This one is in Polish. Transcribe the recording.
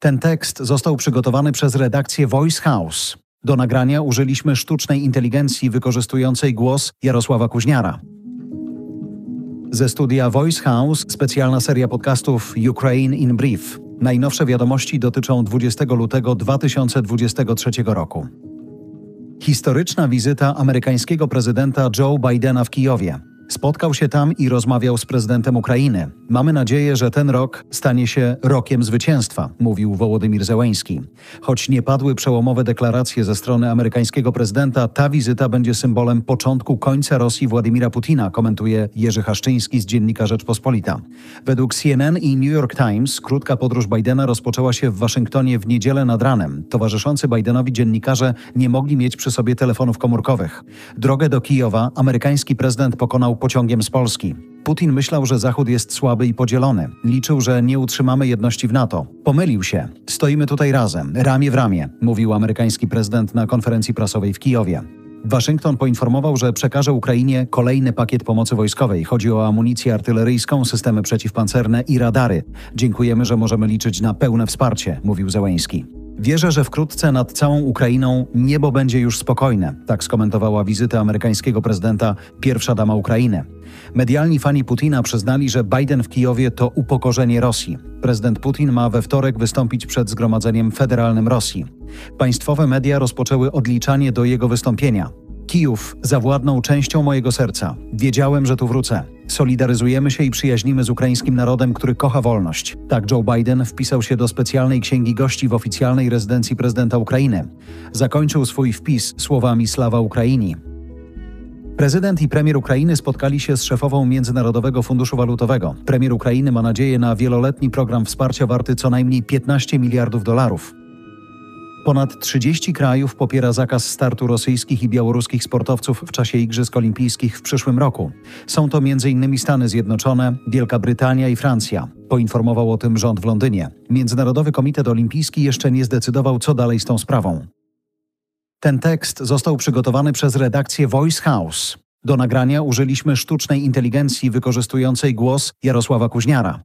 Ten tekst został przygotowany przez redakcję Voice House. Do nagrania użyliśmy sztucznej inteligencji wykorzystującej głos Jarosława Kuźniara. Ze studia Voice House specjalna seria podcastów Ukraine in Brief. Najnowsze wiadomości dotyczą 20 lutego 2023 roku. Historyczna wizyta amerykańskiego prezydenta Joe Bidena w Kijowie. Spotkał się tam i rozmawiał z prezydentem Ukrainy. Mamy nadzieję, że ten rok stanie się rokiem zwycięstwa, mówił Wołodymir Zełęński. Choć nie padły przełomowe deklaracje ze strony amerykańskiego prezydenta, ta wizyta będzie symbolem początku końca Rosji Władimira Putina, komentuje Jerzy Haszczyński z dziennika Rzeczpospolita. Według CNN i New York Times krótka podróż Bidena rozpoczęła się w Waszyngtonie w niedzielę nad ranem. Towarzyszący Bidenowi dziennikarze nie mogli mieć przy sobie telefonów komórkowych. Drogę do Kijowa amerykański prezydent pokonał pociągiem z Polski. Putin myślał, że Zachód jest słaby i podzielony. Liczył, że nie utrzymamy jedności w NATO. Pomylił się. Stoimy tutaj razem, ramię w ramię, mówił amerykański prezydent na konferencji prasowej w Kijowie. Waszyngton poinformował, że przekaże Ukrainie kolejny pakiet pomocy wojskowej. Chodzi o amunicję artyleryjską, systemy przeciwpancerne i radary. Dziękujemy, że możemy liczyć na pełne wsparcie, mówił Zełęński. Wierzę, że wkrótce nad całą Ukrainą niebo będzie już spokojne, tak skomentowała wizytę amerykańskiego prezydenta pierwsza dama Ukrainy. Medialni fani Putina przyznali, że Biden w Kijowie to upokorzenie Rosji. Prezydent Putin ma we wtorek wystąpić przed Zgromadzeniem Federalnym Rosji. Państwowe media rozpoczęły odliczanie do jego wystąpienia. Kijów zawładnął częścią mojego serca. Wiedziałem, że tu wrócę. Solidaryzujemy się i przyjaźnimy z ukraińskim narodem, który kocha wolność. Tak Joe Biden wpisał się do specjalnej księgi gości w oficjalnej rezydencji prezydenta Ukrainy. Zakończył swój wpis słowami Slawa Ukraini. Prezydent i premier Ukrainy spotkali się z szefową Międzynarodowego Funduszu Walutowego. Premier Ukrainy ma nadzieję na wieloletni program wsparcia warty co najmniej 15 miliardów dolarów. Ponad 30 krajów popiera zakaz startu rosyjskich i białoruskich sportowców w czasie Igrzysk Olimpijskich w przyszłym roku. Są to m.in. Stany Zjednoczone, Wielka Brytania i Francja. Poinformował o tym rząd w Londynie. Międzynarodowy Komitet Olimpijski jeszcze nie zdecydował, co dalej z tą sprawą. Ten tekst został przygotowany przez redakcję Voice House. Do nagrania użyliśmy sztucznej inteligencji wykorzystującej głos Jarosława Kuźniara.